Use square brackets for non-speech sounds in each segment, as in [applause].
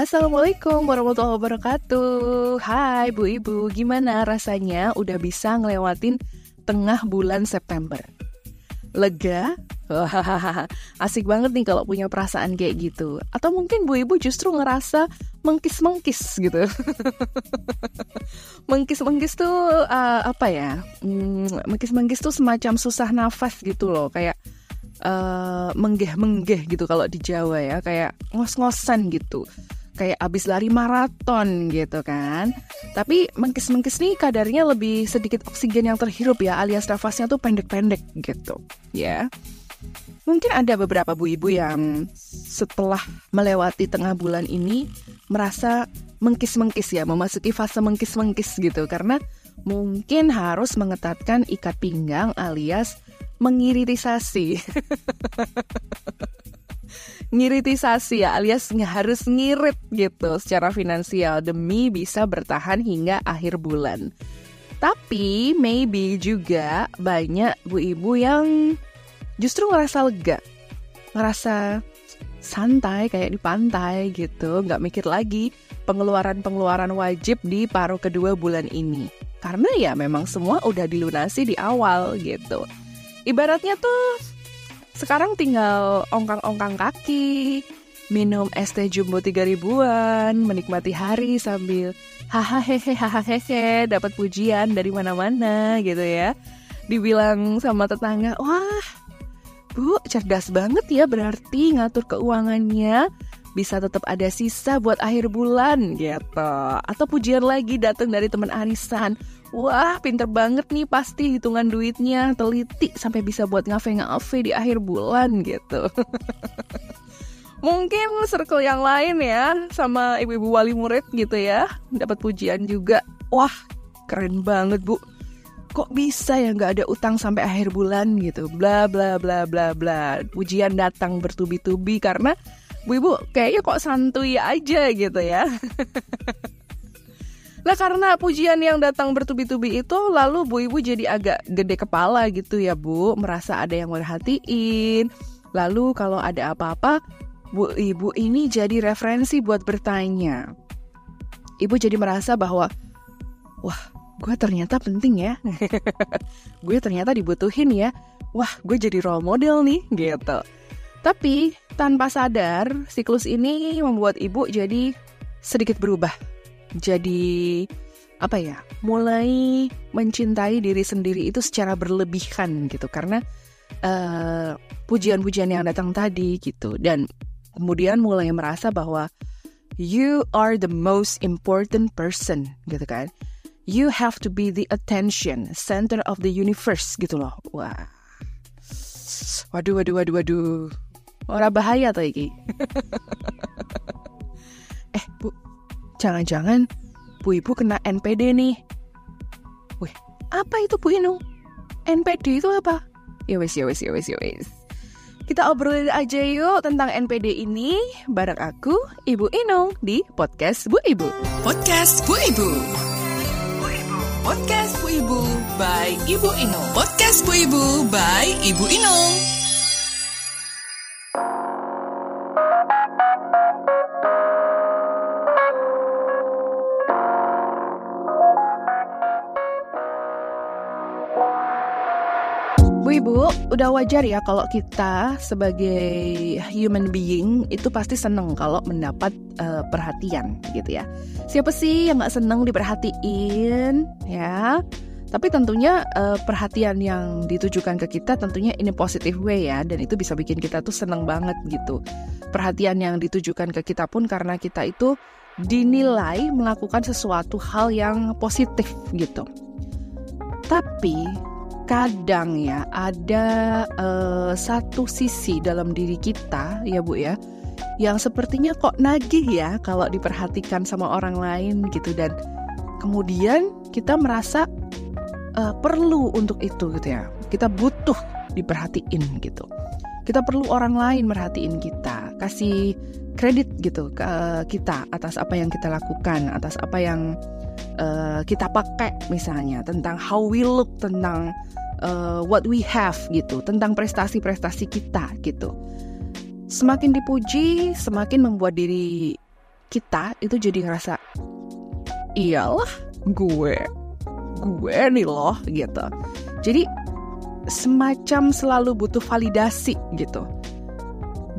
Assalamualaikum warahmatullahi wabarakatuh. Hai Bu Ibu, gimana rasanya udah bisa ngelewatin tengah bulan September? Lega? Asik banget nih kalau punya perasaan kayak gitu. Atau mungkin Bu Ibu justru ngerasa mengkis-mengkis gitu. [laughs] Mengkis-mengkis tuh uh, apa ya? Hmm, mengkis-mengkis tuh semacam susah nafas gitu loh. Kayak uh, menggeh-menggeh gitu kalau di Jawa ya. Kayak ngos-ngosan gitu kayak abis lari maraton gitu kan. Tapi mengkis-mengkis nih kadarnya lebih sedikit oksigen yang terhirup ya, alias nafasnya tuh pendek-pendek gitu ya. Mungkin ada beberapa bu ibu yang setelah melewati tengah bulan ini merasa mengkis-mengkis ya, memasuki fase mengkis-mengkis gitu karena mungkin harus mengetatkan ikat pinggang alias mengiritisasi. [laughs] ngiritisasi ya alias harus ngirit gitu secara finansial demi bisa bertahan hingga akhir bulan. Tapi maybe juga banyak bu ibu yang justru ngerasa lega, ngerasa santai kayak di pantai gitu, nggak mikir lagi pengeluaran-pengeluaran wajib di paruh kedua bulan ini. Karena ya memang semua udah dilunasi di awal gitu. Ibaratnya tuh sekarang tinggal ongkang-ongkang kaki, minum es teh jumbo 3 ribuan, menikmati hari sambil hahaha hahaha dapat pujian dari mana-mana gitu ya. Dibilang sama tetangga, wah bu cerdas banget ya berarti ngatur keuangannya bisa tetap ada sisa buat akhir bulan gitu. Atau pujian lagi datang dari teman arisan. Wah, pinter banget nih pasti hitungan duitnya, teliti sampai bisa buat ngafe-ngafe di akhir bulan gitu. [laughs] Mungkin circle yang lain ya, sama ibu-ibu wali murid gitu ya, dapat pujian juga. Wah, keren banget bu. Kok bisa ya nggak ada utang sampai akhir bulan gitu, bla bla bla bla bla. Pujian datang bertubi-tubi karena bu ibu kayaknya kok santuy aja gitu ya. [laughs] Lah karena pujian yang datang bertubi-tubi itu lalu Bu Ibu jadi agak gede kepala gitu ya Bu, merasa ada yang merhatiin. Lalu kalau ada apa-apa, Bu Ibu ini jadi referensi buat bertanya. Ibu jadi merasa bahwa wah, gue ternyata penting ya. [laughs] gue ternyata dibutuhin ya. Wah, gue jadi role model nih gitu. Tapi tanpa sadar, siklus ini membuat ibu jadi sedikit berubah jadi apa ya mulai mencintai diri sendiri itu secara berlebihan gitu. Karena pujian pujian-pujian yang datang tadi gitu. Dan kemudian mulai merasa bahwa you are the most important person gitu kan. You have to be the attention center of the universe gitu loh. Wah. Waduh waduh waduh waduh. Orang bahaya tuh iki. [laughs] Eh bu Jangan-jangan Bu Ibu kena NPD nih. Wih, apa itu Bu Inung? NPD itu apa? Ya wes, ya wes, ya wes, ya wes. Kita obrolin aja yuk tentang NPD ini bareng aku, Ibu Inung, di Podcast Bu Ibu. Podcast Bu Ibu. Podcast Bu Ibu by Ibu Inung. Podcast Bu Ibu by Ibu Inung. Ibu, udah wajar ya kalau kita sebagai human being itu pasti seneng kalau mendapat uh, perhatian gitu ya. Siapa sih yang nggak seneng diperhatiin ya? Tapi tentunya uh, perhatian yang ditujukan ke kita tentunya ini positive way ya dan itu bisa bikin kita tuh seneng banget gitu. Perhatian yang ditujukan ke kita pun karena kita itu dinilai melakukan sesuatu hal yang positif gitu. Tapi kadang ya ada uh, satu sisi dalam diri kita ya Bu ya yang sepertinya kok nagih ya kalau diperhatikan sama orang lain gitu. Dan kemudian kita merasa uh, perlu untuk itu gitu ya. Kita butuh diperhatiin gitu. Kita perlu orang lain merhatiin kita kasih kredit gitu ke uh, kita atas apa yang kita lakukan atas apa yang uh, kita pakai misalnya tentang how we look tentang uh, what we have gitu, tentang prestasi-prestasi kita gitu. Semakin dipuji, semakin membuat diri kita itu jadi ngerasa iyalah gue gue nih loh gitu. Jadi semacam selalu butuh validasi gitu.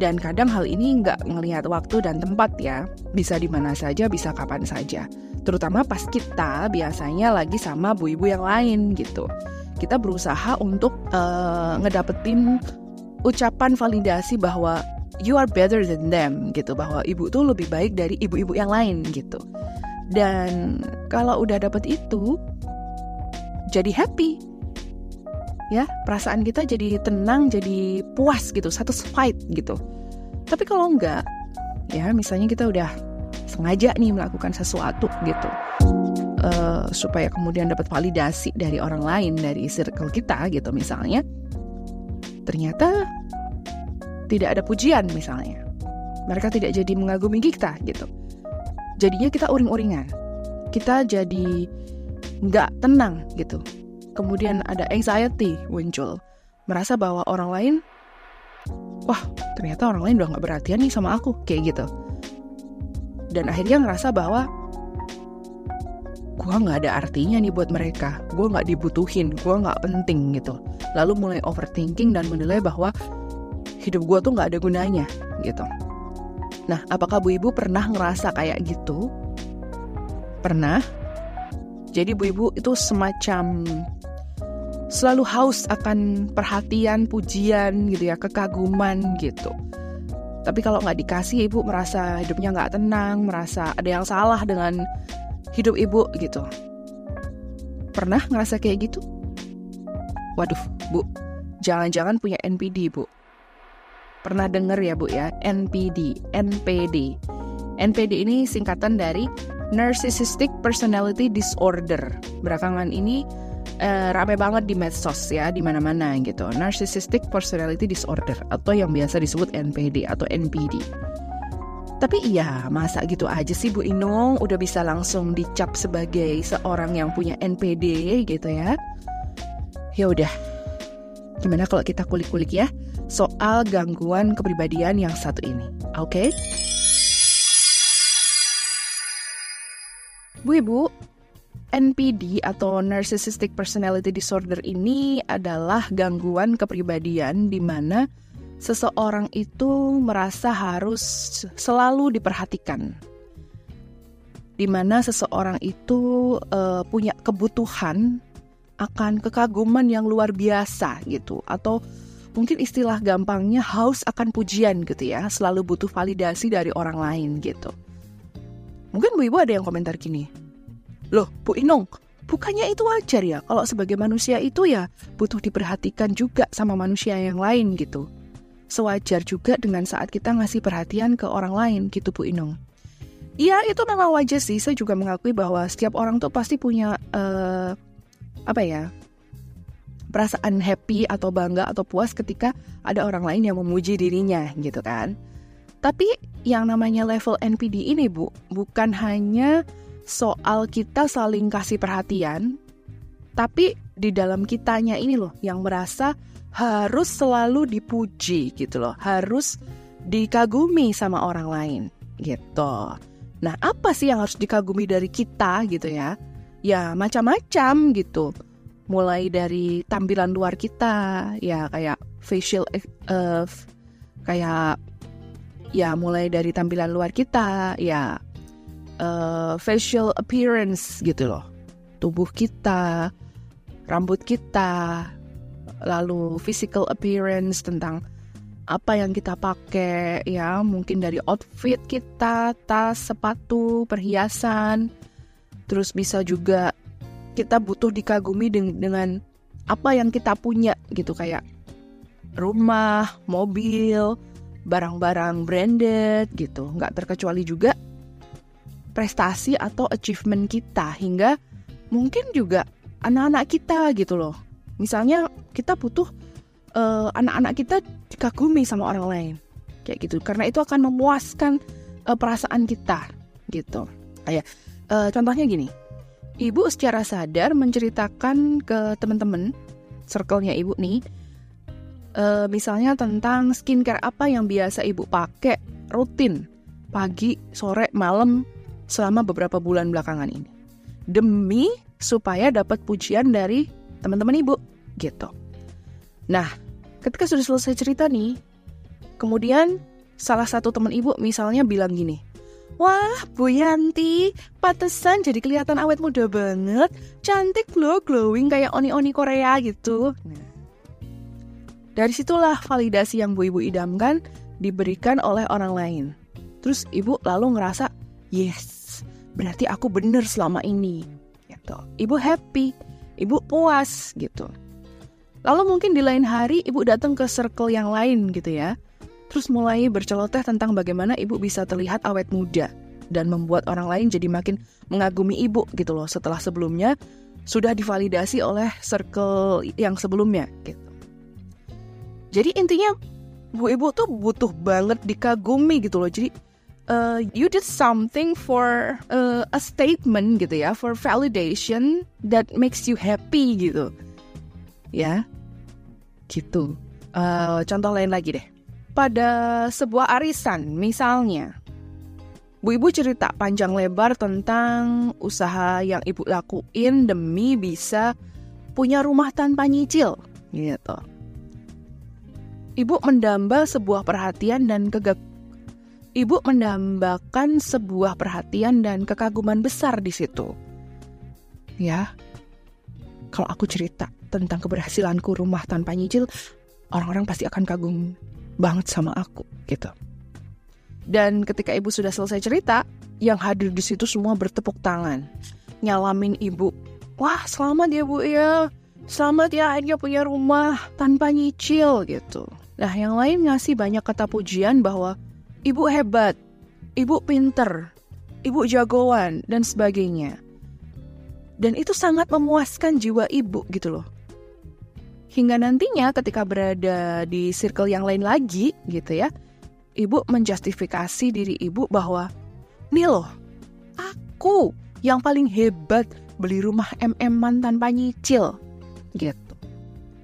Dan kadang hal ini nggak ngelihat waktu dan tempat ya, bisa di mana saja, bisa kapan saja. Terutama pas kita biasanya lagi sama bu ibu yang lain gitu. Kita berusaha untuk uh, ngedapetin ucapan validasi bahwa you are better than them gitu. Bahwa ibu tuh lebih baik dari ibu-ibu yang lain gitu. Dan kalau udah dapet itu jadi happy ya perasaan kita jadi tenang jadi puas gitu satisfied gitu. Tapi kalau enggak ya misalnya kita udah sengaja nih melakukan sesuatu gitu uh, supaya kemudian dapat validasi dari orang lain dari circle kita gitu misalnya ternyata tidak ada pujian misalnya. Mereka tidak jadi mengagumi kita gitu. Jadinya kita uring-uringan. Kita jadi nggak tenang gitu kemudian ada anxiety muncul. Merasa bahwa orang lain wah ternyata orang lain udah nggak perhatian nih sama aku kayak gitu. Dan akhirnya ngerasa bahwa gue nggak ada artinya nih buat mereka. Gue nggak dibutuhin gue nggak penting gitu. Lalu mulai overthinking dan menilai bahwa hidup gue tuh nggak ada gunanya gitu. Nah apakah bu ibu pernah ngerasa kayak gitu? Pernah. Jadi bu ibu itu semacam selalu haus akan perhatian pujian gitu ya kekaguman gitu tapi kalau nggak dikasih ibu merasa hidupnya nggak tenang merasa ada yang salah dengan hidup ibu gitu. Pernah ngerasa kayak gitu? Waduh, Bu, jangan-jangan punya NPD, Bu. Pernah denger ya, Bu ya, NPD, NPD. NPD ini singkatan dari Narcissistic Personality Disorder. Belakangan ini eh, rame banget di medsos ya, di mana-mana gitu. Narcissistic Personality Disorder atau yang biasa disebut NPD atau NPD. Tapi iya, masa gitu aja sih Bu Inung udah bisa langsung dicap sebagai seorang yang punya NPD gitu ya. Ya udah. Gimana kalau kita kulik-kulik ya soal gangguan kepribadian yang satu ini. Oke? Okay? Bu Ibu, NPD atau Narcissistic Personality Disorder ini adalah gangguan kepribadian di mana seseorang itu merasa harus selalu diperhatikan. Di mana seseorang itu uh, punya kebutuhan akan kekaguman yang luar biasa gitu atau mungkin istilah gampangnya haus akan pujian gitu ya, selalu butuh validasi dari orang lain gitu. Mungkin Bu Ibu ada yang komentar gini. Loh, Bu Inong, bukannya itu wajar ya kalau sebagai manusia itu ya butuh diperhatikan juga sama manusia yang lain gitu sewajar juga dengan saat kita ngasih perhatian ke orang lain gitu Bu Inung. Iya itu memang wajar sih. Saya juga mengakui bahwa setiap orang tuh pasti punya uh, apa ya perasaan happy atau bangga atau puas ketika ada orang lain yang memuji dirinya gitu kan. Tapi yang namanya level NPD ini Bu, bukan hanya soal kita saling kasih perhatian, tapi di dalam kitanya ini loh yang merasa harus selalu dipuji gitu loh, harus dikagumi sama orang lain gitu. Nah, apa sih yang harus dikagumi dari kita gitu ya? Ya, macam-macam gitu. mulai dari tampilan luar kita ya kayak facial uh, kayak ya mulai dari tampilan luar kita ya uh, facial appearance gitu loh. Tubuh kita rambut kita lalu physical appearance tentang apa yang kita pakai ya mungkin dari outfit kita tas sepatu perhiasan. Terus bisa juga kita butuh dikagumi dengan, apa yang kita punya gitu kayak rumah mobil barang-barang branded gitu. Nggak terkecuali juga prestasi atau achievement kita hingga mungkin juga anak-anak kita gitu loh. Misalnya kita butuh uh, anak-anak kita dikagumi sama orang lain kayak gitu. Karena itu akan memuaskan uh, perasaan kita gitu. Kayak uh, contohnya gini. Ibu secara sadar menceritakan ke teman-teman circle-nya ibu nih uh, misalnya tentang skincare apa yang biasa ibu pakai rutin. Pagi sore malam selama beberapa bulan belakangan ini demi supaya dapat pujian dari teman-teman ibu gitu Nah, ketika sudah selesai cerita nih, kemudian salah satu teman ibu misalnya bilang gini, Wah, Bu Yanti, pantesan jadi kelihatan awet muda banget. Cantik loh, glowing kayak oni-oni Korea gitu. Nah, dari situlah validasi yang Bu Ibu idamkan diberikan oleh orang lain. Terus Ibu lalu ngerasa, yes, berarti aku bener selama ini. Gitu. Ibu happy, Ibu puas gitu. Lalu mungkin di lain hari ibu datang ke circle yang lain gitu ya. Terus mulai berceloteh tentang bagaimana ibu bisa terlihat awet muda dan membuat orang lain jadi makin mengagumi ibu gitu loh setelah sebelumnya sudah divalidasi oleh circle yang sebelumnya gitu. Jadi intinya bu ibu tuh butuh banget dikagumi gitu loh. Jadi uh, you did something for uh, a statement gitu ya, for validation that makes you happy gitu. Ya gitu. Uh, contoh lain lagi deh. Pada sebuah arisan misalnya Bu Ibu cerita panjang lebar tentang usaha yang Ibu lakuin demi bisa punya rumah tanpa nyicil gitu. Ibu mendamba sebuah perhatian dan kegag Ibu mendambakan sebuah perhatian dan kekaguman besar di situ. Ya. Kalau aku cerita tentang keberhasilanku rumah tanpa nyicil, orang-orang pasti akan kagum banget sama aku gitu. Dan ketika ibu sudah selesai cerita, yang hadir di situ semua bertepuk tangan, nyalamin ibu. Wah, selamat ya bu ya, selamat ya akhirnya punya rumah tanpa nyicil gitu. Nah, yang lain ngasih banyak kata pujian bahwa ibu hebat, ibu pinter, ibu jagoan, dan sebagainya. Dan itu sangat memuaskan jiwa ibu gitu loh. Hingga nantinya ketika berada di circle yang lain lagi gitu ya, ibu menjustifikasi diri ibu bahwa nih loh, aku yang paling hebat beli rumah MM tanpa nyicil gitu.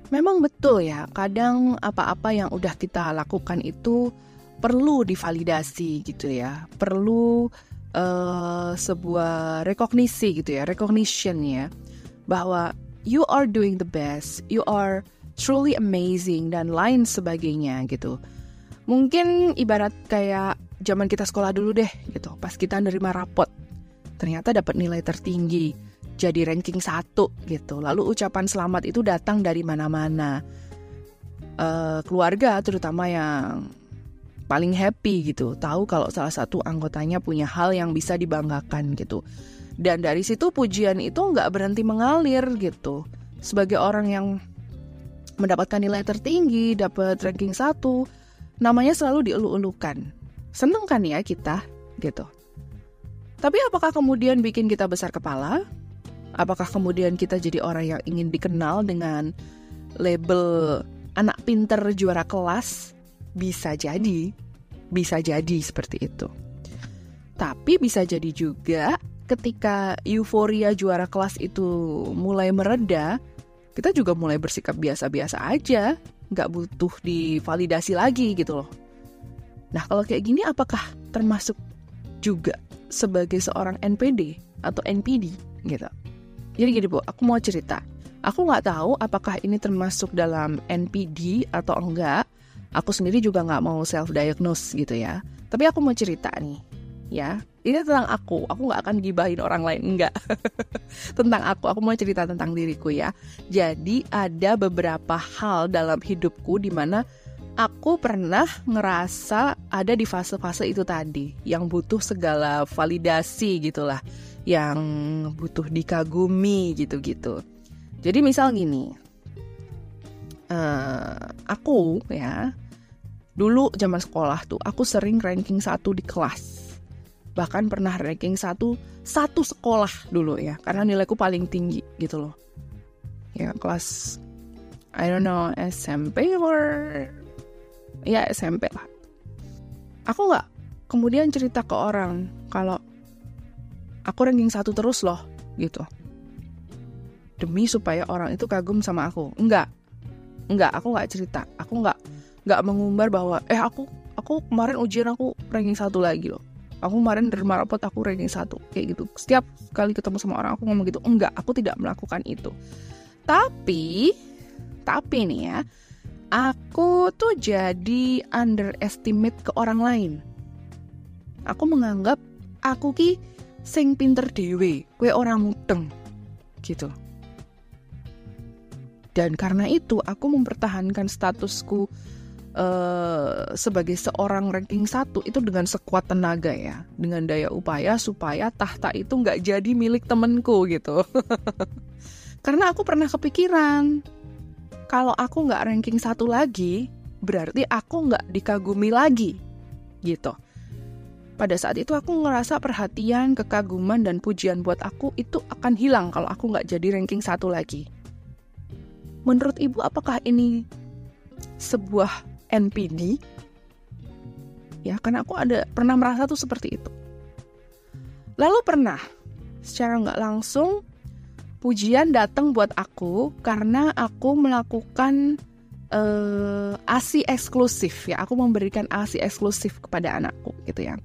Memang betul ya, kadang apa-apa yang udah kita lakukan itu perlu divalidasi gitu ya, perlu uh, sebuah rekognisi gitu ya, recognition ya, bahwa you are doing the best, you are truly amazing dan lain sebagainya gitu. Mungkin ibarat kayak zaman kita sekolah dulu deh gitu, pas kita nerima rapot, ternyata dapat nilai tertinggi, jadi ranking satu gitu. Lalu ucapan selamat itu datang dari mana-mana. Uh, keluarga terutama yang paling happy gitu, tahu kalau salah satu anggotanya punya hal yang bisa dibanggakan gitu. Dan dari situ pujian itu nggak berhenti mengalir gitu. Sebagai orang yang mendapatkan nilai tertinggi, dapat ranking satu, namanya selalu dielu-elukan. Seneng kan ya kita gitu. Tapi apakah kemudian bikin kita besar kepala? Apakah kemudian kita jadi orang yang ingin dikenal dengan label anak pinter juara kelas? Bisa jadi, bisa jadi seperti itu. Tapi bisa jadi juga ketika euforia juara kelas itu mulai mereda, kita juga mulai bersikap biasa-biasa aja, nggak butuh divalidasi lagi gitu loh. Nah kalau kayak gini apakah termasuk juga sebagai seorang NPD atau NPD gitu? Jadi gini bu, aku mau cerita. Aku nggak tahu apakah ini termasuk dalam NPD atau enggak. Aku sendiri juga nggak mau self-diagnose gitu ya. Tapi aku mau cerita nih, ya. Ini tentang aku. Aku nggak akan gibahin orang lain, enggak. [laughs] tentang aku. Aku mau cerita tentang diriku ya. Jadi ada beberapa hal dalam hidupku di mana aku pernah ngerasa ada di fase-fase itu tadi yang butuh segala validasi gitulah, yang butuh dikagumi gitu-gitu. Jadi misal gini, uh, aku ya dulu zaman sekolah tuh aku sering ranking satu di kelas. Bahkan pernah ranking satu satu sekolah dulu ya karena nilaiku paling tinggi gitu loh. Ya kelas I don't know SMP or ya SMP lah. Aku nggak kemudian cerita ke orang kalau aku ranking satu terus loh gitu. Demi supaya orang itu kagum sama aku. Enggak enggak aku nggak cerita. Aku nggak nggak mengumbar bahwa eh aku aku kemarin ujian aku ranking satu lagi loh. Aku kemarin dari rapot aku ranking satu. Kayak gitu. Setiap kali ketemu sama orang aku ngomong gitu enggak aku tidak melakukan itu. Tapi tapi nih ya aku tuh jadi underestimate ke orang lain. Aku menganggap aku ki sing pinter dewe kue orang mudeng gitu. Dan karena itu aku mempertahankan statusku Uh, sebagai seorang ranking satu itu dengan sekuat tenaga ya, dengan daya upaya supaya tahta itu nggak jadi milik temenku gitu. [laughs] Karena aku pernah kepikiran kalau aku nggak ranking satu lagi, berarti aku nggak dikagumi lagi, gitu. Pada saat itu aku ngerasa perhatian, kekaguman, dan pujian buat aku itu akan hilang kalau aku nggak jadi ranking satu lagi. Menurut ibu, apakah ini sebuah NPD ya karena aku ada pernah merasa tuh seperti itu lalu pernah secara nggak langsung pujian datang buat aku karena aku melakukan uh, asi eksklusif ya aku memberikan asi eksklusif kepada anakku gitu ya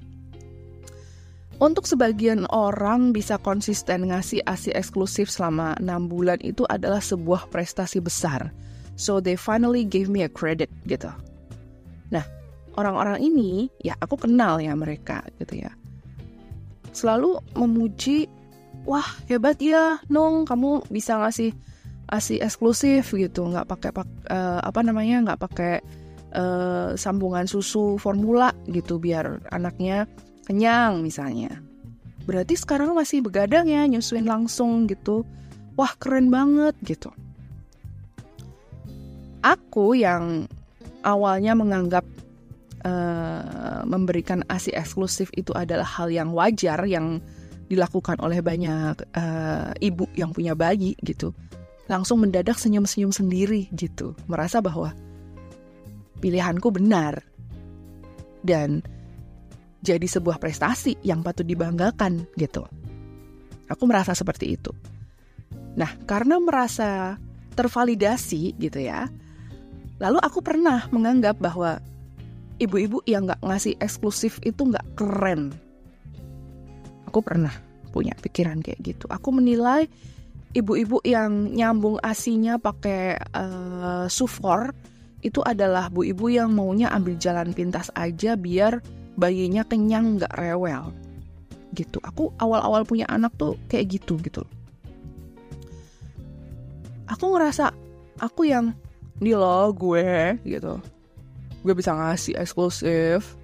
untuk sebagian orang bisa konsisten ngasih asi eksklusif selama enam bulan itu adalah sebuah prestasi besar. So they finally gave me a credit gitu. Nah, orang-orang ini ya aku kenal ya mereka gitu ya. Selalu memuji, wah hebat ya, Nong, kamu bisa ngasih ngasih eksklusif gitu, nggak pakai pak, uh, apa namanya, nggak pakai uh, sambungan susu formula gitu biar anaknya kenyang misalnya. Berarti sekarang masih begadang ya nyusuin langsung gitu. Wah keren banget gitu. Aku yang awalnya menganggap uh, memberikan ASI eksklusif itu adalah hal yang wajar yang dilakukan oleh banyak uh, ibu yang punya bayi gitu. Langsung mendadak senyum-senyum sendiri gitu. Merasa bahwa pilihanku benar. Dan jadi sebuah prestasi yang patut dibanggakan gitu. Aku merasa seperti itu. Nah karena merasa tervalidasi gitu ya Lalu aku pernah menganggap bahwa ibu-ibu yang nggak ngasih eksklusif itu nggak keren. Aku pernah punya pikiran kayak gitu. Aku menilai ibu-ibu yang nyambung asinya pakai uh, sufor itu adalah bu ibu yang maunya ambil jalan pintas aja biar bayinya kenyang nggak rewel gitu aku awal-awal punya anak tuh kayak gitu gitu aku ngerasa aku yang ini loh gue gitu. Gue bisa ngasih eksklusif.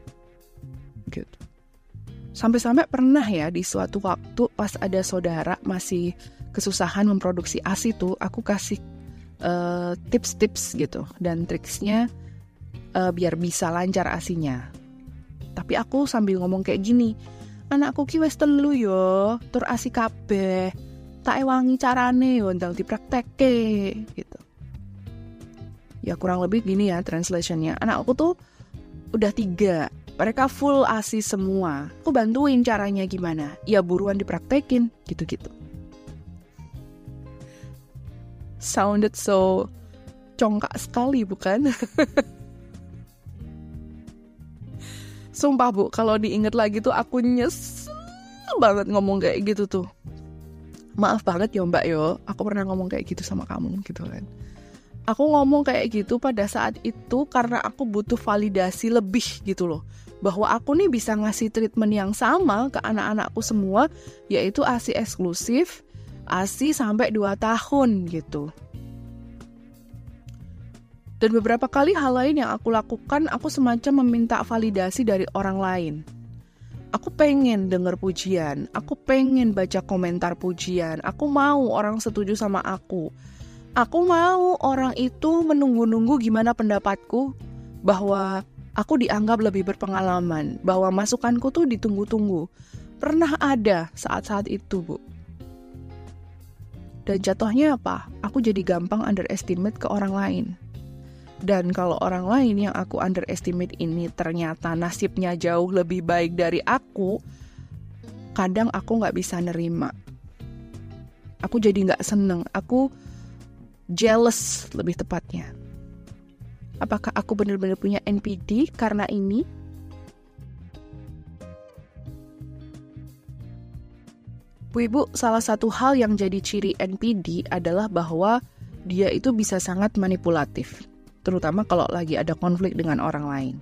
Gitu. Sampai-sampai pernah ya di suatu waktu pas ada saudara masih kesusahan memproduksi asi tuh aku kasih eh, tips-tips gitu dan triksnya uh, biar bisa lancar asinya tapi aku sambil ngomong kayak gini anakku ki wes telu yo tur asi kabeh. Tak ewangi carane yo ndang dipraktekke gitu ya kurang lebih gini ya translationnya. Anakku tuh udah tiga. Mereka full asi semua. Aku bantuin caranya gimana. Ya buruan dipraktekin gitu-gitu. Sounded so congkak sekali bukan? [laughs] Sumpah bu kalau diinget lagi tuh aku nyesel banget ngomong kayak gitu tuh. Maaf banget ya mbak yo. Aku pernah ngomong kayak gitu sama kamu gitu kan aku ngomong kayak gitu pada saat itu karena aku butuh validasi lebih gitu loh bahwa aku nih bisa ngasih treatment yang sama ke anak-anakku semua yaitu ASI eksklusif ASI sampai 2 tahun gitu dan beberapa kali hal lain yang aku lakukan, aku semacam meminta validasi dari orang lain. Aku pengen denger pujian, aku pengen baca komentar pujian, aku mau orang setuju sama aku. Aku mau orang itu menunggu-nunggu gimana pendapatku, bahwa aku dianggap lebih berpengalaman, bahwa masukanku tuh ditunggu-tunggu. Pernah ada saat-saat itu, Bu. Dan jatuhnya apa? Aku jadi gampang underestimate ke orang lain. Dan kalau orang lain yang aku underestimate ini ternyata nasibnya jauh lebih baik dari aku, kadang aku nggak bisa nerima. Aku jadi nggak seneng, aku jealous lebih tepatnya. Apakah aku benar-benar punya NPD karena ini? Bu Ibu, salah satu hal yang jadi ciri NPD adalah bahwa dia itu bisa sangat manipulatif terutama kalau lagi ada konflik dengan orang lain.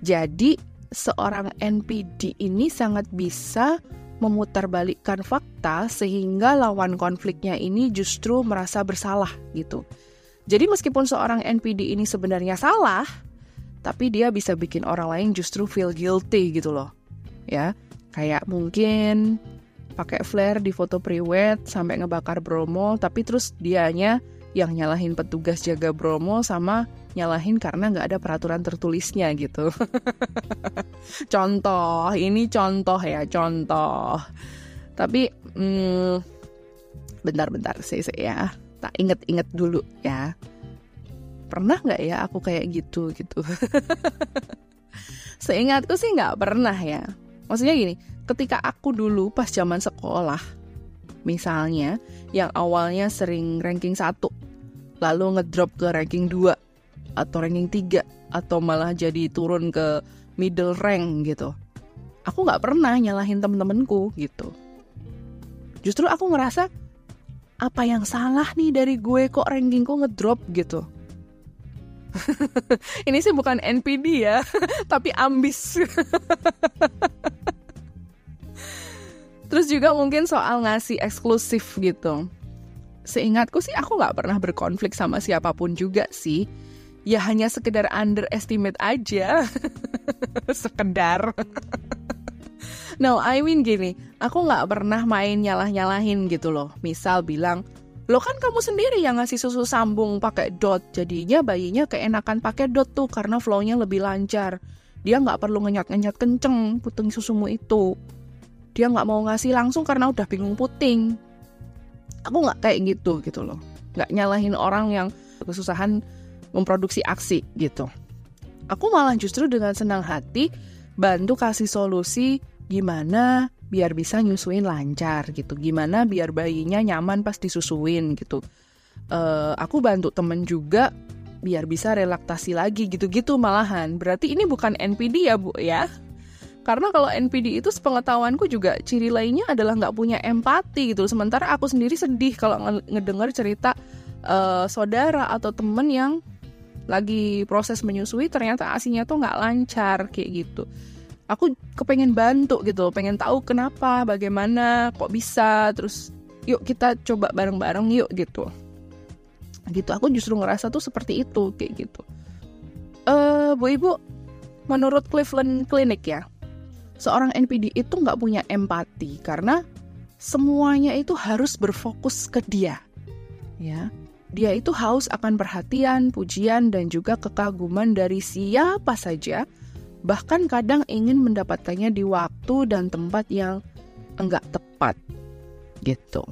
Jadi, seorang NPD ini sangat bisa memutarbalikkan fakta sehingga lawan konfliknya ini justru merasa bersalah gitu. Jadi meskipun seorang NPD ini sebenarnya salah, tapi dia bisa bikin orang lain justru feel guilty gitu loh. Ya, kayak mungkin pakai flare di foto priwet sampai ngebakar Bromo, tapi terus dianya yang nyalahin petugas jaga Bromo sama nyalahin karena nggak ada peraturan tertulisnya gitu. [laughs] contoh, ini contoh ya, contoh. Tapi hmm, bentar-bentar sih ya, tak inget-inget dulu ya. Pernah nggak ya aku kayak gitu gitu? [laughs] Seingatku sih nggak pernah ya. Maksudnya gini, ketika aku dulu pas zaman sekolah, misalnya yang awalnya sering ranking 1 lalu ngedrop ke ranking 2 atau ranking 3 atau malah jadi turun ke middle rank gitu. Aku nggak pernah nyalahin temen-temenku gitu. Justru aku ngerasa apa yang salah nih dari gue kok rankingku ngedrop gitu. [laughs] Ini sih bukan NPD ya, [laughs] tapi ambis. [laughs] Terus juga mungkin soal ngasih eksklusif gitu seingatku sih aku nggak pernah berkonflik sama siapa pun juga sih. Ya hanya sekedar underestimate aja. [laughs] sekedar. no, I mean gini, aku nggak pernah main nyalah-nyalahin gitu loh. Misal bilang, lo kan kamu sendiri yang ngasih susu sambung pakai dot, jadinya bayinya keenakan pakai dot tuh karena flownya lebih lancar. Dia nggak perlu ngenyat-ngenyat kenceng puting susumu itu. Dia nggak mau ngasih langsung karena udah bingung puting. Aku nggak kayak gitu gitu loh. Nggak nyalahin orang yang kesusahan memproduksi aksi gitu. Aku malah justru dengan senang hati bantu kasih solusi gimana biar bisa nyusuin lancar gitu. Gimana biar bayinya nyaman pas disusuin gitu. Uh, aku bantu temen juga biar bisa relaktasi lagi gitu-gitu malahan. Berarti ini bukan NPD ya bu ya karena kalau NPD itu sepengetahuanku juga ciri lainnya adalah nggak punya empati gitu. Sementara aku sendiri sedih kalau ngedengar cerita uh, saudara atau temen yang lagi proses menyusui ternyata asinya tuh nggak lancar kayak gitu. Aku kepengen bantu gitu, pengen tahu kenapa, bagaimana, kok bisa, terus yuk kita coba bareng-bareng yuk gitu. Gitu, aku justru ngerasa tuh seperti itu kayak gitu. Eh, uh, Bu Ibu, menurut Cleveland Clinic ya, seorang NPD itu nggak punya empati karena semuanya itu harus berfokus ke dia. Ya, dia itu haus akan perhatian, pujian, dan juga kekaguman dari siapa saja, bahkan kadang ingin mendapatkannya di waktu dan tempat yang enggak tepat. Gitu.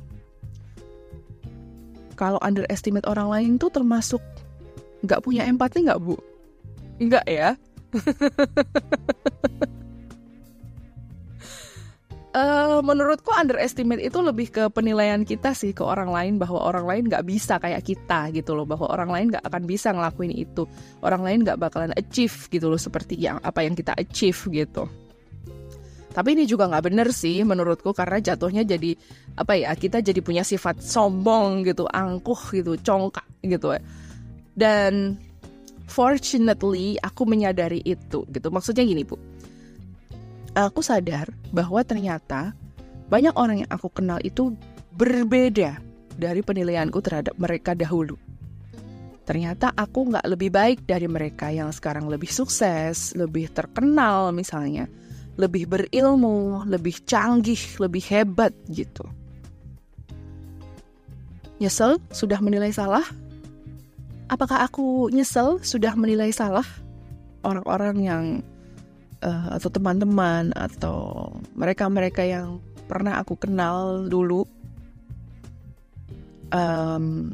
Kalau underestimate orang lain tuh termasuk nggak punya empati nggak, Bu? Enggak ya? [laughs] menurutku underestimate itu lebih ke penilaian kita sih ke orang lain bahwa orang lain nggak bisa kayak kita gitu loh bahwa orang lain nggak akan bisa ngelakuin itu orang lain nggak bakalan achieve gitu loh seperti yang apa yang kita achieve gitu Tapi ini juga nggak bener sih menurutku karena jatuhnya jadi apa ya kita jadi punya sifat sombong gitu, angkuh gitu, congkak gitu. Dan fortunately aku menyadari itu gitu. Maksudnya gini bu, aku sadar bahwa ternyata banyak orang yang aku kenal itu berbeda dari penilaianku terhadap mereka dahulu. Ternyata aku nggak lebih baik dari mereka yang sekarang lebih sukses, lebih terkenal misalnya lebih berilmu, lebih canggih, lebih hebat gitu. Nyesel sudah menilai salah? Apakah aku nyesel sudah menilai salah orang-orang yang uh, atau teman-teman atau mereka-mereka yang pernah aku kenal dulu? Um,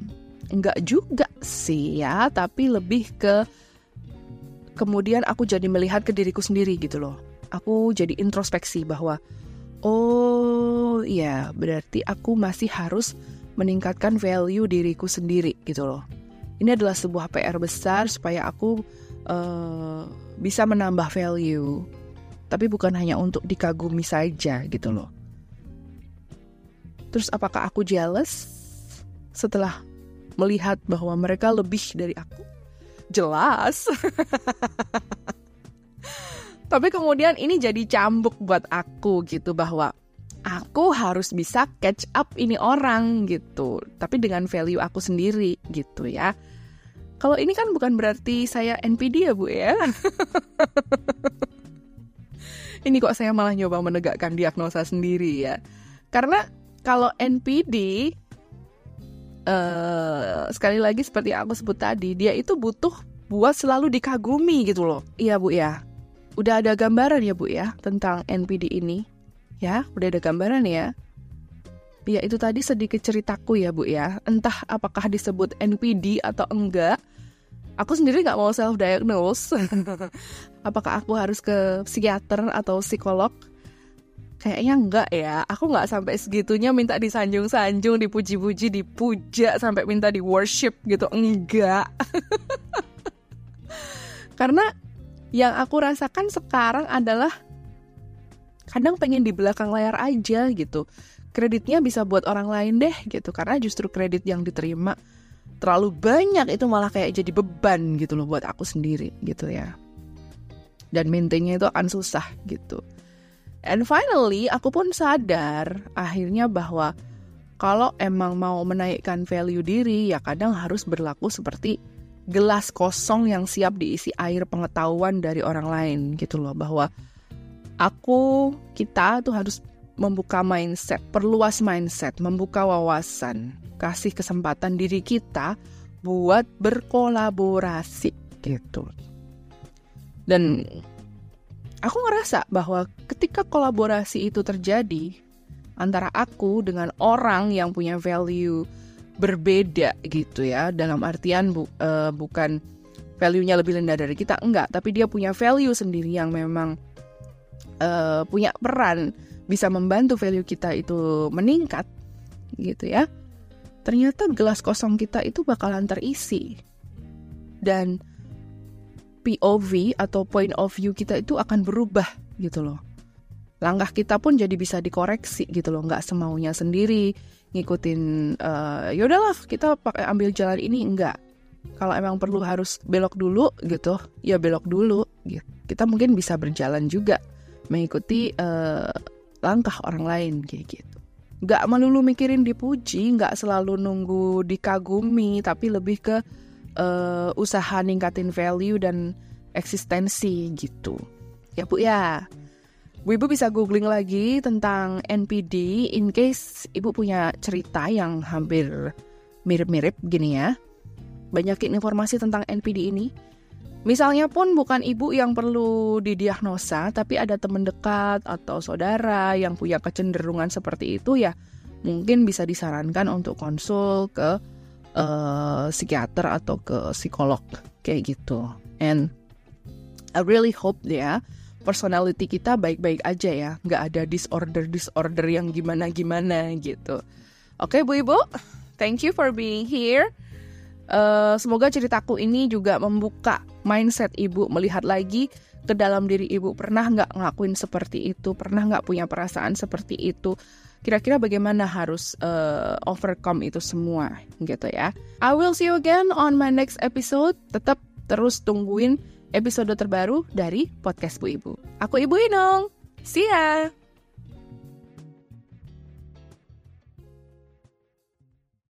enggak juga sih ya, tapi lebih ke kemudian aku jadi melihat ke diriku sendiri gitu loh aku jadi introspeksi bahwa oh iya berarti aku masih harus meningkatkan value diriku sendiri gitu loh. Ini adalah sebuah PR besar supaya aku uh, bisa menambah value. Tapi bukan hanya untuk dikagumi saja gitu loh. Terus apakah aku jealous setelah melihat bahwa mereka lebih dari aku? Jelas. [laughs] Tapi kemudian ini jadi cambuk buat aku gitu bahwa aku harus bisa catch up ini orang gitu. Tapi dengan value aku sendiri gitu ya. Kalau ini kan bukan berarti saya NPD ya Bu ya. [laughs] ini kok saya malah nyoba menegakkan diagnosa sendiri ya. Karena kalau NPD uh, eh, sekali lagi seperti aku sebut tadi, dia itu butuh buat selalu dikagumi gitu loh. Iya Bu ya udah ada gambaran ya Bu ya tentang NPD ini? Ya, udah ada gambaran ya? Ya, itu tadi sedikit ceritaku ya Bu ya. Entah apakah disebut NPD atau enggak. Aku sendiri nggak mau self-diagnose. [laughs] apakah aku harus ke psikiater atau psikolog? Kayaknya enggak ya. Aku nggak sampai segitunya minta disanjung-sanjung, dipuji-puji, dipuja, sampai minta di worship gitu. Enggak. [laughs] Karena yang aku rasakan sekarang adalah kadang pengen di belakang layar aja gitu. Kreditnya bisa buat orang lain deh gitu karena justru kredit yang diterima terlalu banyak itu malah kayak jadi beban gitu loh buat aku sendiri gitu ya. Dan maintainnya itu akan susah gitu. And finally aku pun sadar akhirnya bahwa kalau emang mau menaikkan value diri ya kadang harus berlaku seperti gelas kosong yang siap diisi air pengetahuan dari orang lain gitu loh bahwa aku kita tuh harus membuka mindset, perluas mindset, membuka wawasan, kasih kesempatan diri kita buat berkolaborasi gitu. Dan aku ngerasa bahwa ketika kolaborasi itu terjadi antara aku dengan orang yang punya value berbeda gitu ya dalam artian bu, uh, bukan value-nya lebih rendah dari kita enggak tapi dia punya value sendiri yang memang uh, punya peran bisa membantu value kita itu meningkat gitu ya. Ternyata gelas kosong kita itu bakalan terisi. Dan POV atau point of view kita itu akan berubah gitu loh. Langkah kita pun jadi bisa dikoreksi gitu loh nggak semaunya sendiri ngikutin uh, kita pakai ambil jalan ini enggak kalau emang perlu harus belok dulu gitu ya belok dulu gitu. Kita mungkin bisa berjalan juga mengikuti uh, langkah orang lain kayak gitu. Nggak melulu mikirin dipuji nggak selalu nunggu dikagumi tapi lebih ke uh, usaha ningkatin value dan eksistensi gitu ya bu ya Bu Ibu bisa googling lagi tentang NPD in case Ibu punya cerita yang hampir mirip-mirip gini ya. Banyakin informasi tentang NPD ini. Misalnya pun bukan ibu yang perlu didiagnosa, tapi ada teman dekat atau saudara yang punya kecenderungan seperti itu ya, mungkin bisa disarankan untuk konsul ke uh, psikiater atau ke psikolog kayak gitu. And I really hope ya personality kita baik-baik aja ya, nggak ada disorder-disorder yang gimana-gimana gitu. Oke Bu Ibu, thank you for being here. Uh, semoga ceritaku ini juga membuka mindset Ibu melihat lagi ke dalam diri ibu pernah nggak ngelakuin seperti itu pernah nggak punya perasaan seperti itu kira-kira bagaimana harus uh, overcome itu semua gitu ya. I will see you again on my next episode. Tetap terus tungguin episode terbaru dari podcast Bu Ibu. Aku Ibu Inung see ya